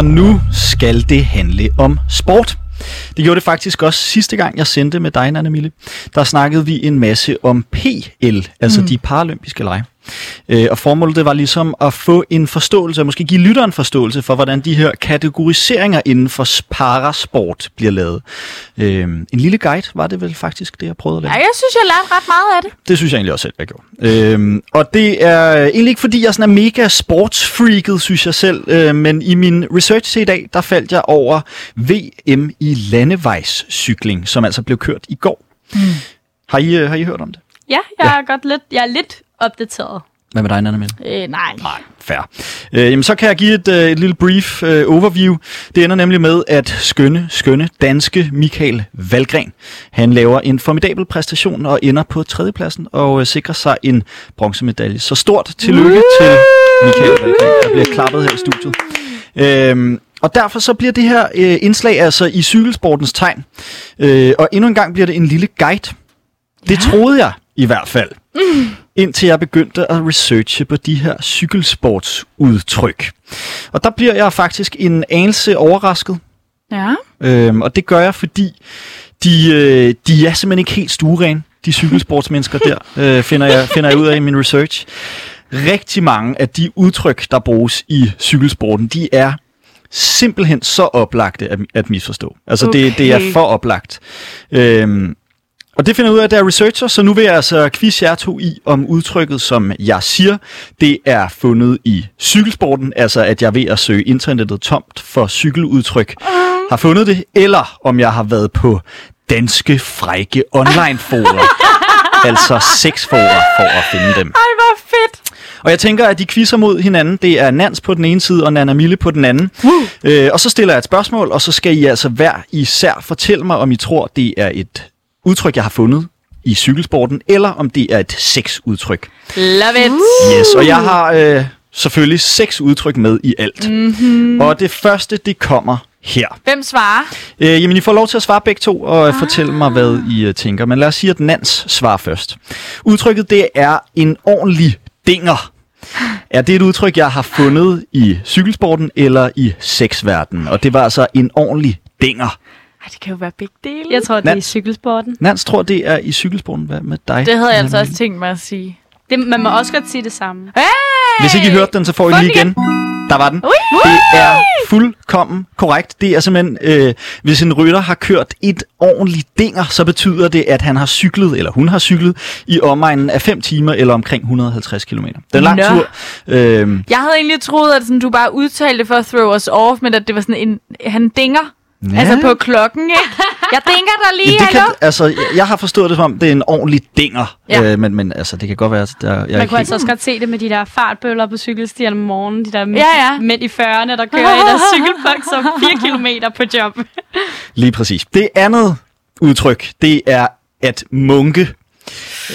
og nu skal det handle om sport. Det gjorde det faktisk også sidste gang, jeg sendte med dig, Nana Mille. Der snakkede vi en masse om PL, altså mm. de paralympiske lege. Øh, og formålet det var ligesom at få en forståelse, og måske give lytteren en forståelse for, hvordan de her kategoriseringer inden for parasport bliver lavet. Øh, en lille guide var det vel faktisk, det jeg prøvede at lave. Ja, jeg synes, jeg lærte ret meget af det. Det synes jeg egentlig også selv, jeg gjorde. Øh, og det er egentlig ikke, fordi jeg sådan er mega sportsfreaket, synes jeg selv, øh, men i min research til i dag, der faldt jeg over VM i landevejscykling, som altså blev kørt i går. Mm. Har, I, øh, har I hørt om det? Ja, jeg ja. er godt lidt, jeg er lidt opdateret. Hvad med dig, Nana Mille? Øh, nej. Nej, fair. Øh, jamen, så kan jeg give et, øh, et lille brief øh, overview. Det ender nemlig med, at skønne, skønne danske Michael Valgren, han laver en formidabel præstation og ender på tredjepladsen og øh, sikrer sig en bronzemedalje. Så stort tillykke Woo! til Michael Valgren, der bliver klappet her i studiet. Øh, og derfor så bliver det her øh, indslag altså i cykelsportens tegn. Øh, og endnu en gang bliver det en lille guide. Det ja. troede jeg i hvert fald. Mm. Indtil jeg begyndte at researche på de her cykelsportsudtryk. Og der bliver jeg faktisk en anelse overrasket. Ja. Øhm, og det gør jeg, fordi de, øh, de er simpelthen ikke helt stuerene, de cykelsportsmennesker der, øh, finder, jeg, finder jeg ud af i min research. Rigtig mange af de udtryk, der bruges i cykelsporten, de er simpelthen så oplagte at, at misforstå. Altså okay. det, det er for oplagt. Øhm, og det finder jeg ud af, at jeg er researcher, så nu vil jeg altså quiz jer to i, om udtrykket, som jeg siger, det er fundet i cykelsporten, altså at jeg ved at søge internettet tomt for cykeludtryk, har fundet det, eller om jeg har været på danske frække online-forer, altså sexforer, for at finde dem. Ej, hvor fedt! Og jeg tænker, at de quizzer mod hinanden. Det er Nans på den ene side, og Nana Mille på den anden. Uh. Øh, og så stiller jeg et spørgsmål, og så skal I altså hver især fortælle mig, om I tror, det er et udtryk, jeg har fundet i cykelsporten, eller om det er et sexudtryk. Love it! Yes, og jeg har øh, selvfølgelig seks udtryk med i alt. Mm-hmm. Og det første, det kommer her. Hvem svarer? Øh, jamen, I får lov til at svare begge to, og ah. fortælle mig, hvad I uh, tænker. Men lad os sige, at Nans svarer først. Udtrykket, det er en ordentlig dinger. Er det et udtryk, jeg har fundet i cykelsporten eller i sexverdenen? Og det var altså en ordentlig dinger. Ej, det kan jo være begge dele. Jeg tror, det Nans, er i cykelsporten. Nans tror, det er i cykelsporten. Hvad med dig? Det havde jeg altså også tænkt mig at sige. Det, man må også godt sige det samme. Hey! Hvis ikke I hørte den, så får I lige igen. Der var den. Ui! Det er fuldkommen korrekt. Det er simpelthen, øh, hvis en rytter har kørt et ordentligt dinger, så betyder det, at han har cyklet, eller hun har cyklet, i omegnen af 5 timer, eller omkring 150 km. Det er en lang Nå. tur. Øh, Jeg havde egentlig troet, at sådan, du bare udtalte det for at throw us off, men at det var sådan en, han dinger. Ja. Altså på klokken, ikke? Jeg dinger der lige, det kan, altså, jeg- har forstået det som om, det er en ordentlig dinger. Ja. Øh, men, men altså, det kan godt være, at der, jeg Man kunne altså også godt se det med de der fartbøller på cykelstierne om morgenen. De der mænd, Ja, ja. mænd i 40'erne, der kører i deres cykelboks og 4 kilometer på job. Lige præcis. Det andet udtryk, det er at munke.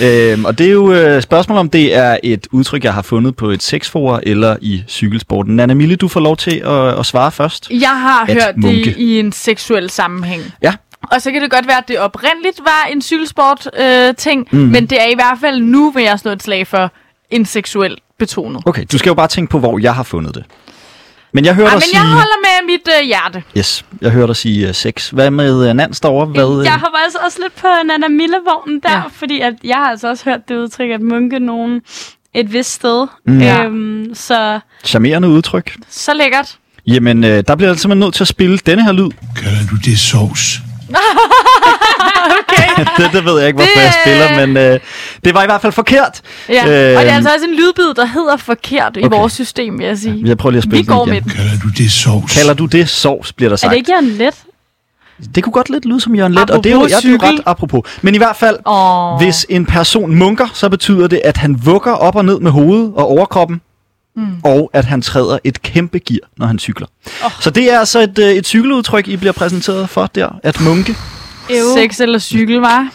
Øhm, og det er jo øh, spørgsmål om det er et udtryk, jeg har fundet på et sexforum eller i cykelsporten. Nana Mille, du får lov til at, at svare først. Jeg har At hørt munke. det i en seksuel sammenhæng. Ja. Og så kan det godt være, at det oprindeligt var en cykelsport-ting, øh, ting, mm. men det er i hvert fald nu, vil jeg slå et slag for en seksuel betonet. Okay, du skal jo bare tænke på, hvor jeg har fundet det. Men jeg hører Ej, dig men sige... jeg holder med mit øh, hjerte. Yes, jeg hører dig sige uh, sex. Hvad med uh, Nans derovre? Hvad, Jeg hopper altså også lidt på Nana Mille-vognen der, Ja. fordi at jeg har altså også hørt det udtryk, at munke nogen et vist sted. Mm. Ja. Øhm, så Charmerende udtryk. Så lækkert. Jamen, øh, der bliver jeg simpelthen nødt til at spille denne her lyd. Kalder du det sovs? det, det ved jeg ikke, hvorfor Det, jeg spiller, øh, men øh, det var i hvert fald forkert. Ja. Øh, og det er Øhm, altså også en lydbid, der hedder forkert i Okay. vores system, vil jeg sige. Jeg prøver lige at spille Vi går den med igen. den. Kalder du det sovs? Kalder du det sovs, bliver der er sagt. det ikke Jørgen Let? Det kunne godt lidt lyde som Jørgen Let, og det er jo, Apropos ja, det er jo ret apropos. Men i hvert fald, Åh. hvis en person munker, så betyder det, at han vugger op og ned med hovedet og overkroppen, mm. og at han træder et kæmpe gear, når han cykler. Oh. Så det er altså et, øh, et cykeludtryk, I bliver præsenteret for der, at munke. Sex eller cykel, var.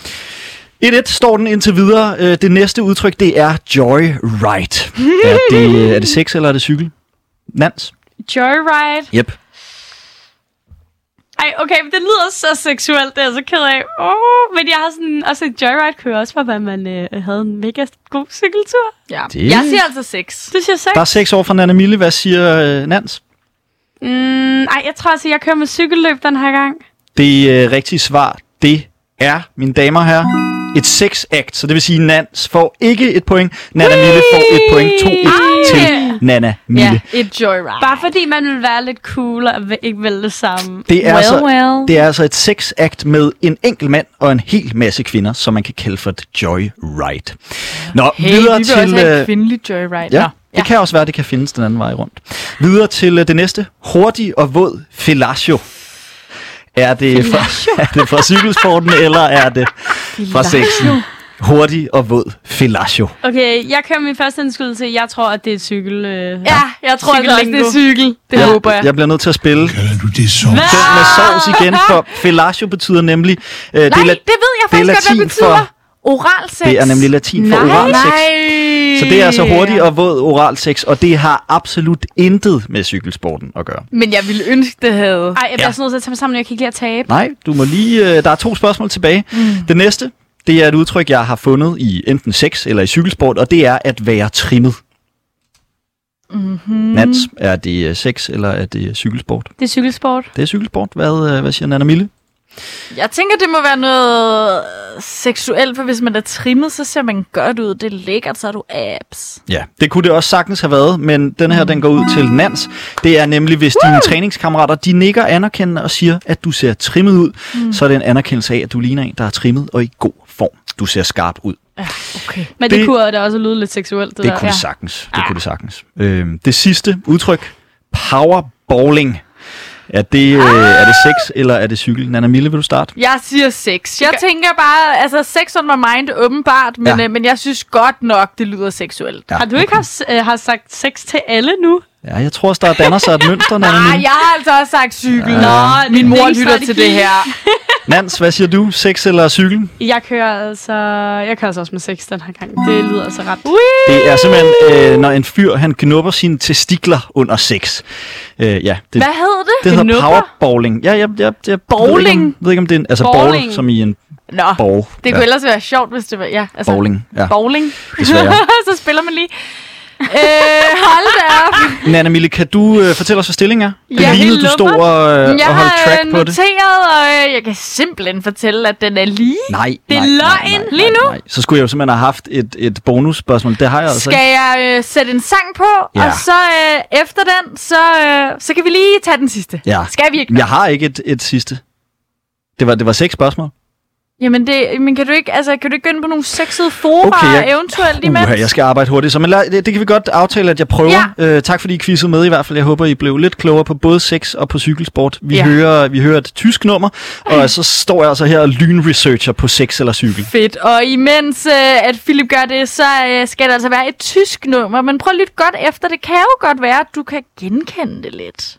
1-1 står den indtil videre. Øh, Det næste udtryk, det er joyride. er, det, er det sex, eller er det cykel? Nans? Joyride? Yep. Ej, okay, men det lyder så seksuelt, det er jeg så ked af. Oh, men jeg har sådan, også et joyride kunne også være, at man øh, havde en mega god cykeltur. Ja. Det- Jeg siger altså sex. Det synes jeg Der er seks år fra Nana Mille. Hvad siger øh, Nans? Mm, ej, jeg tror altså, jeg kører med cykelløb den her gang. Det øh, rigtige svar, det er, mine damer og herrer, et sex-act. Så det vil sige, Nans får ikke et point. Nana Mille får et point. 2-1 til Nana Mille. Ja, et joyride. Bare fordi man vil være lidt cool og vil- ikke vælge det samme. Det er, Well, altså, well. det er altså et sex-act med en enkelt mand og en hel masse kvinder, som man kan kalde for et joyride. Nå, Hey, videre vi vil til... også have øh, et kvindeligt joyride. Ja, Nå, det kan også være, det kan findes den anden vej rundt. Videre til øh, det næste. Hurtig og våd fellatio. Er det, fra, er det fra cykelsporten, eller er det fra sexen? Hurtig og våd fellatio. Okay, jeg kører min første indskydelse. Jeg tror, at det er et cykel... Øh, Ja, jeg tror altså også, det er cykel. Det Jeg, håber jeg. jeg bliver nødt til at spille den Kalder du det sovs? med sovs igen, for fellatio betyder nemlig... Øh, Nej, det, er, det ved la- jeg det er faktisk godt, hvad det betyder. for- Oral sex. det er nemlig latin for Nej, oral sex. Nej. Så det er altså hurtig og våd oral sex, og det har absolut intet med cykelsporten at gøre. Men jeg ville ønske, det havde. Ej, jeg bliver Ja. sådan nødt til at tage mig sammen, jeg kan ikke lide at tabe. Nej, du må lige... Øh, der er to spørgsmål tilbage. Mm. Det næste, det er et udtryk, jeg har fundet i enten sex eller i cykelsport, og det er at være trimmet. Mm-hmm. Nats, er det øh, sex eller er det cykelsport? Det er cykelsport. Det er cykelsport. Hvad, øh, hvad siger Nana Mille? Jeg tænker, det må være noget øh, seksuelt, for hvis man er trimmet, så ser man godt ud. Det er lækkert, så har du abs. Ja, det kunne det også sagtens have været, men den her, den går ud til Nans. Det er nemlig, hvis dine træningskammerater, de nikker anerkendende og siger, at du ser trimmet ud, mm. så er det en anerkendelse af, at du ligner en, der er trimmet og i god form. Du ser skarp ud. Ja, okay. Men det, Det- det kunne da også lyde lidt seksuelt, det, Det der. kunne det sagtens. Det kunne det sagtens. Øhm, det sidste udtryk, powerballing. Er det, øh, er det sex, eller er det cykel? Nana Mille, vil du starte? Jeg siger sex. Jeg tænker bare, altså sex on my mind, åbenbart, men, Ja. øh, men jeg synes godt nok, det lyder seksuelt. Ja, Har du ikke haft, øh, har sagt sex til alle nu? Ja, jeg tror også, der danner sig et mønster, Nana Nej, jeg har altså også sagt cykel. Nå, Nå, min mor lytter strategi. til det her. Nans, hvad siger du? Sex eller cykel? Jeg kører altså, jeg kører altså også med sex den her gang. Det lyder altså ret. Det er simpelthen, øh, når en fyr, han knupper sine testikler under sex. Øh, ja, det, Hvad hed det? det hedder Knupper? powerballing. Ja, jeg, jeg, jeg Ved ikke, Bowling? om, ved ikke, om det er en, altså Bowling. ball, som i en Nå, ball. det kunne ja, ellers være sjovt, hvis det var... Ja, altså, bowling. Ja, Bowling. desværre. så spiller man lige. øh, hold da op. Nana Mille, kan du øh, fortælle os, hvad stillingen er? Det Ja, lignede, du stod og, øh, Jeg og holdt har track øh, på det. noteret, og øh, jeg kan simpelthen fortælle, at den er lige. Nej, Det er nej, nej, løgn nej, lige nej, Nej. Så skulle jeg jo simpelthen have haft et, et bonusspørgsmål. Det har jeg altså Skal ikke. jeg øh, sætte en sang på, Ja. og så øh, efter den, så, øh, så kan vi lige tage den sidste. Ja. Skal vi ikke? Jeg har ikke et, et sidste. Det var, det var seks spørgsmål. Jamen, det, men kan du ikke, altså, kan du ikke gå ind på nogle sexede fora Okay, jeg- eventuelt imens? Uha, jeg skal arbejde hurtigt. Så men lad, det, det kan vi godt aftale, at jeg prøver. Ja. Øh, tak fordi I quizzede med i hvert fald. Jeg håber, I blev lidt klogere på både sex og på cykelsport. Vi, ja. Hører, vi hører et tysk nummer, og så står jeg altså her og lynresearcher på sex eller cykel. Fedt. Og imens øh, at Philip gør det, så øh, skal der altså være et tysk nummer. Men prøv lytte godt efter. Det kan jo godt være, at du kan genkende det lidt.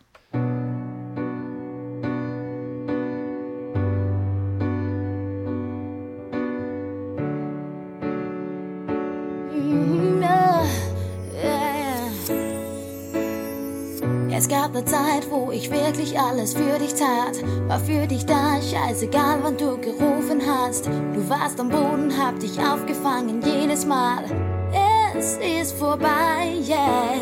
Gab eine Zeit, wo ich wirklich alles für dich tat. War für dich da, scheißegal, wann du gerufen hast. Du warst am Boden, hab dich aufgefangen jedes Mal. Es ist vorbei, yeah.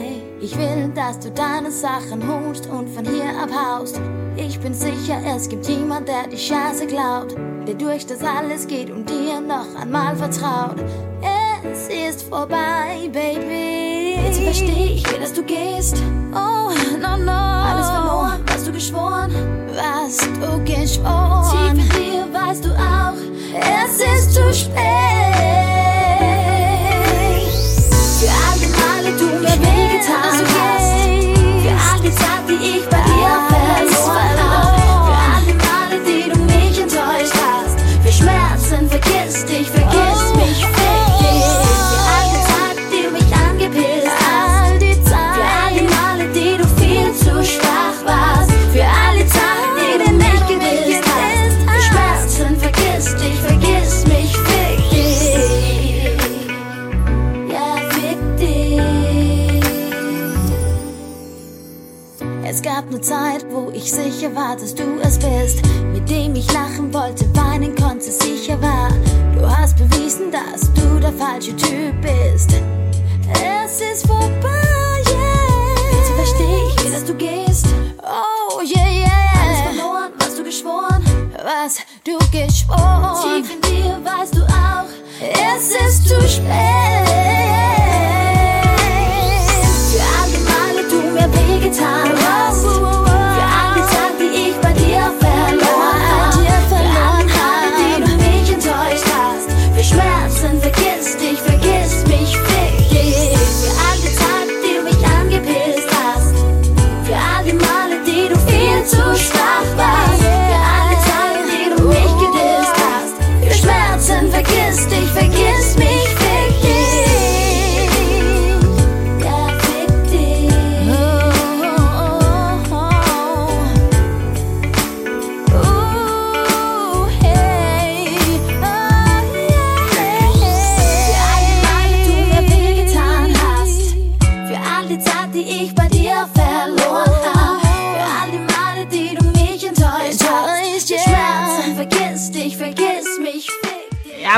Ich will, dass du deine Sachen holst und von hier abhaust. Ich bin sicher, es gibt jemand, der die Scheiße glaubt. Der durch das alles geht und dir noch einmal vertraut. Es ist vorbei, Baby. Jetzt versteh ich will, dass du gehst. Oh, no, no. Alles verloren, was du geschworen. Was du geschworen. War, dass du es bist, mit dem ich lachen wollte, weinen konnte, sicher war. Du hast bewiesen, dass du der falsche Typ bist. Es ist vorbei, yeah. Jetzt verstehe ich, wie dass du gehst. Oh, yeah, yeah. Alles verloren, was du geschworen, was du geschworen. Tief in dir weißt du auch, es ist zu spät.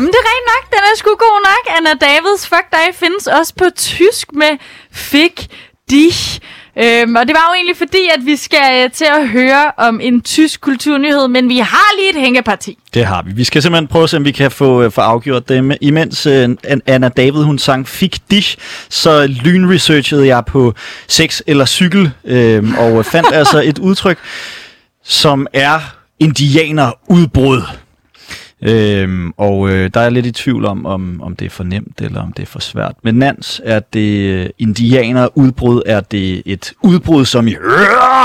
Jamen, det er rent nok. Den er sgu god nok. Anna Davids Fuck dig findes også på tysk med Fick dich. Øhm, og det var jo egentlig fordi, at vi skal øh, til at høre om en tysk kulturnyhed, men vi har lige et hængeparti. Det har vi. Vi skal simpelthen prøve at se, om vi kan få, øh, få afgjort det. Men Imens øh, An- Anna David, hun sang Fik Dich, så lynresearchede jeg på sex eller cykel, øh, og fandt altså et udtryk, som er indianerudbrud. Øhm, og øh, der er lidt i tvivl om, om, om det er for nemt eller om det er for svært. Men Nans, er det øh, indianer, udbrud er det et udbrud som i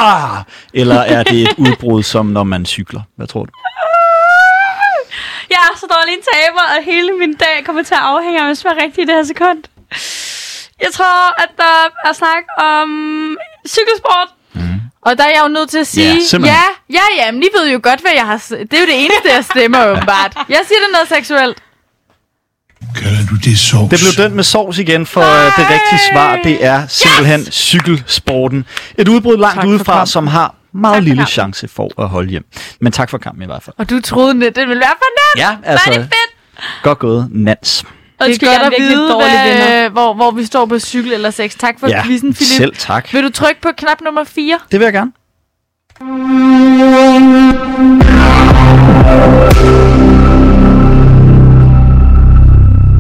eller er det et udbrud som når man cykler? Hvad tror du? Jeg er så dårlig en taber, og hele min dag kommer til at afhænge af, om jeg svarer rigtigt i det her sekund. Jeg tror, at der er snak om cykelsport. Og der er jeg jo nødt til at sige, Ja, simpelthen. ja, ja, ja, men I ved jo godt, hvad jeg har... Det er jo det eneste, jeg stemmer åbenbart. Jeg siger, det er noget seksuelt. Kalder du det sovs? Det blev dømt med sovs igen, for Nej! det rigtige svar, det er simpelthen yes! cykelsporten. Et udbrud langt Tak udefra, som har meget Tak lille kampen. chance for at holde hjem. Men tak for kampen i hvert fald. Og du troede, det det ville være for nemt. Ja, altså, Var det fedt? godt gået, Nans. Det Undskyld, er jeg godt at virkelig vide, dårlig hvad, vinder. hvor, hvor vi står på cykel eller sex. Tak for Ja, quizzen, Philip. selv tak. Vil du trykke på knap nummer 4? Det vil jeg gerne.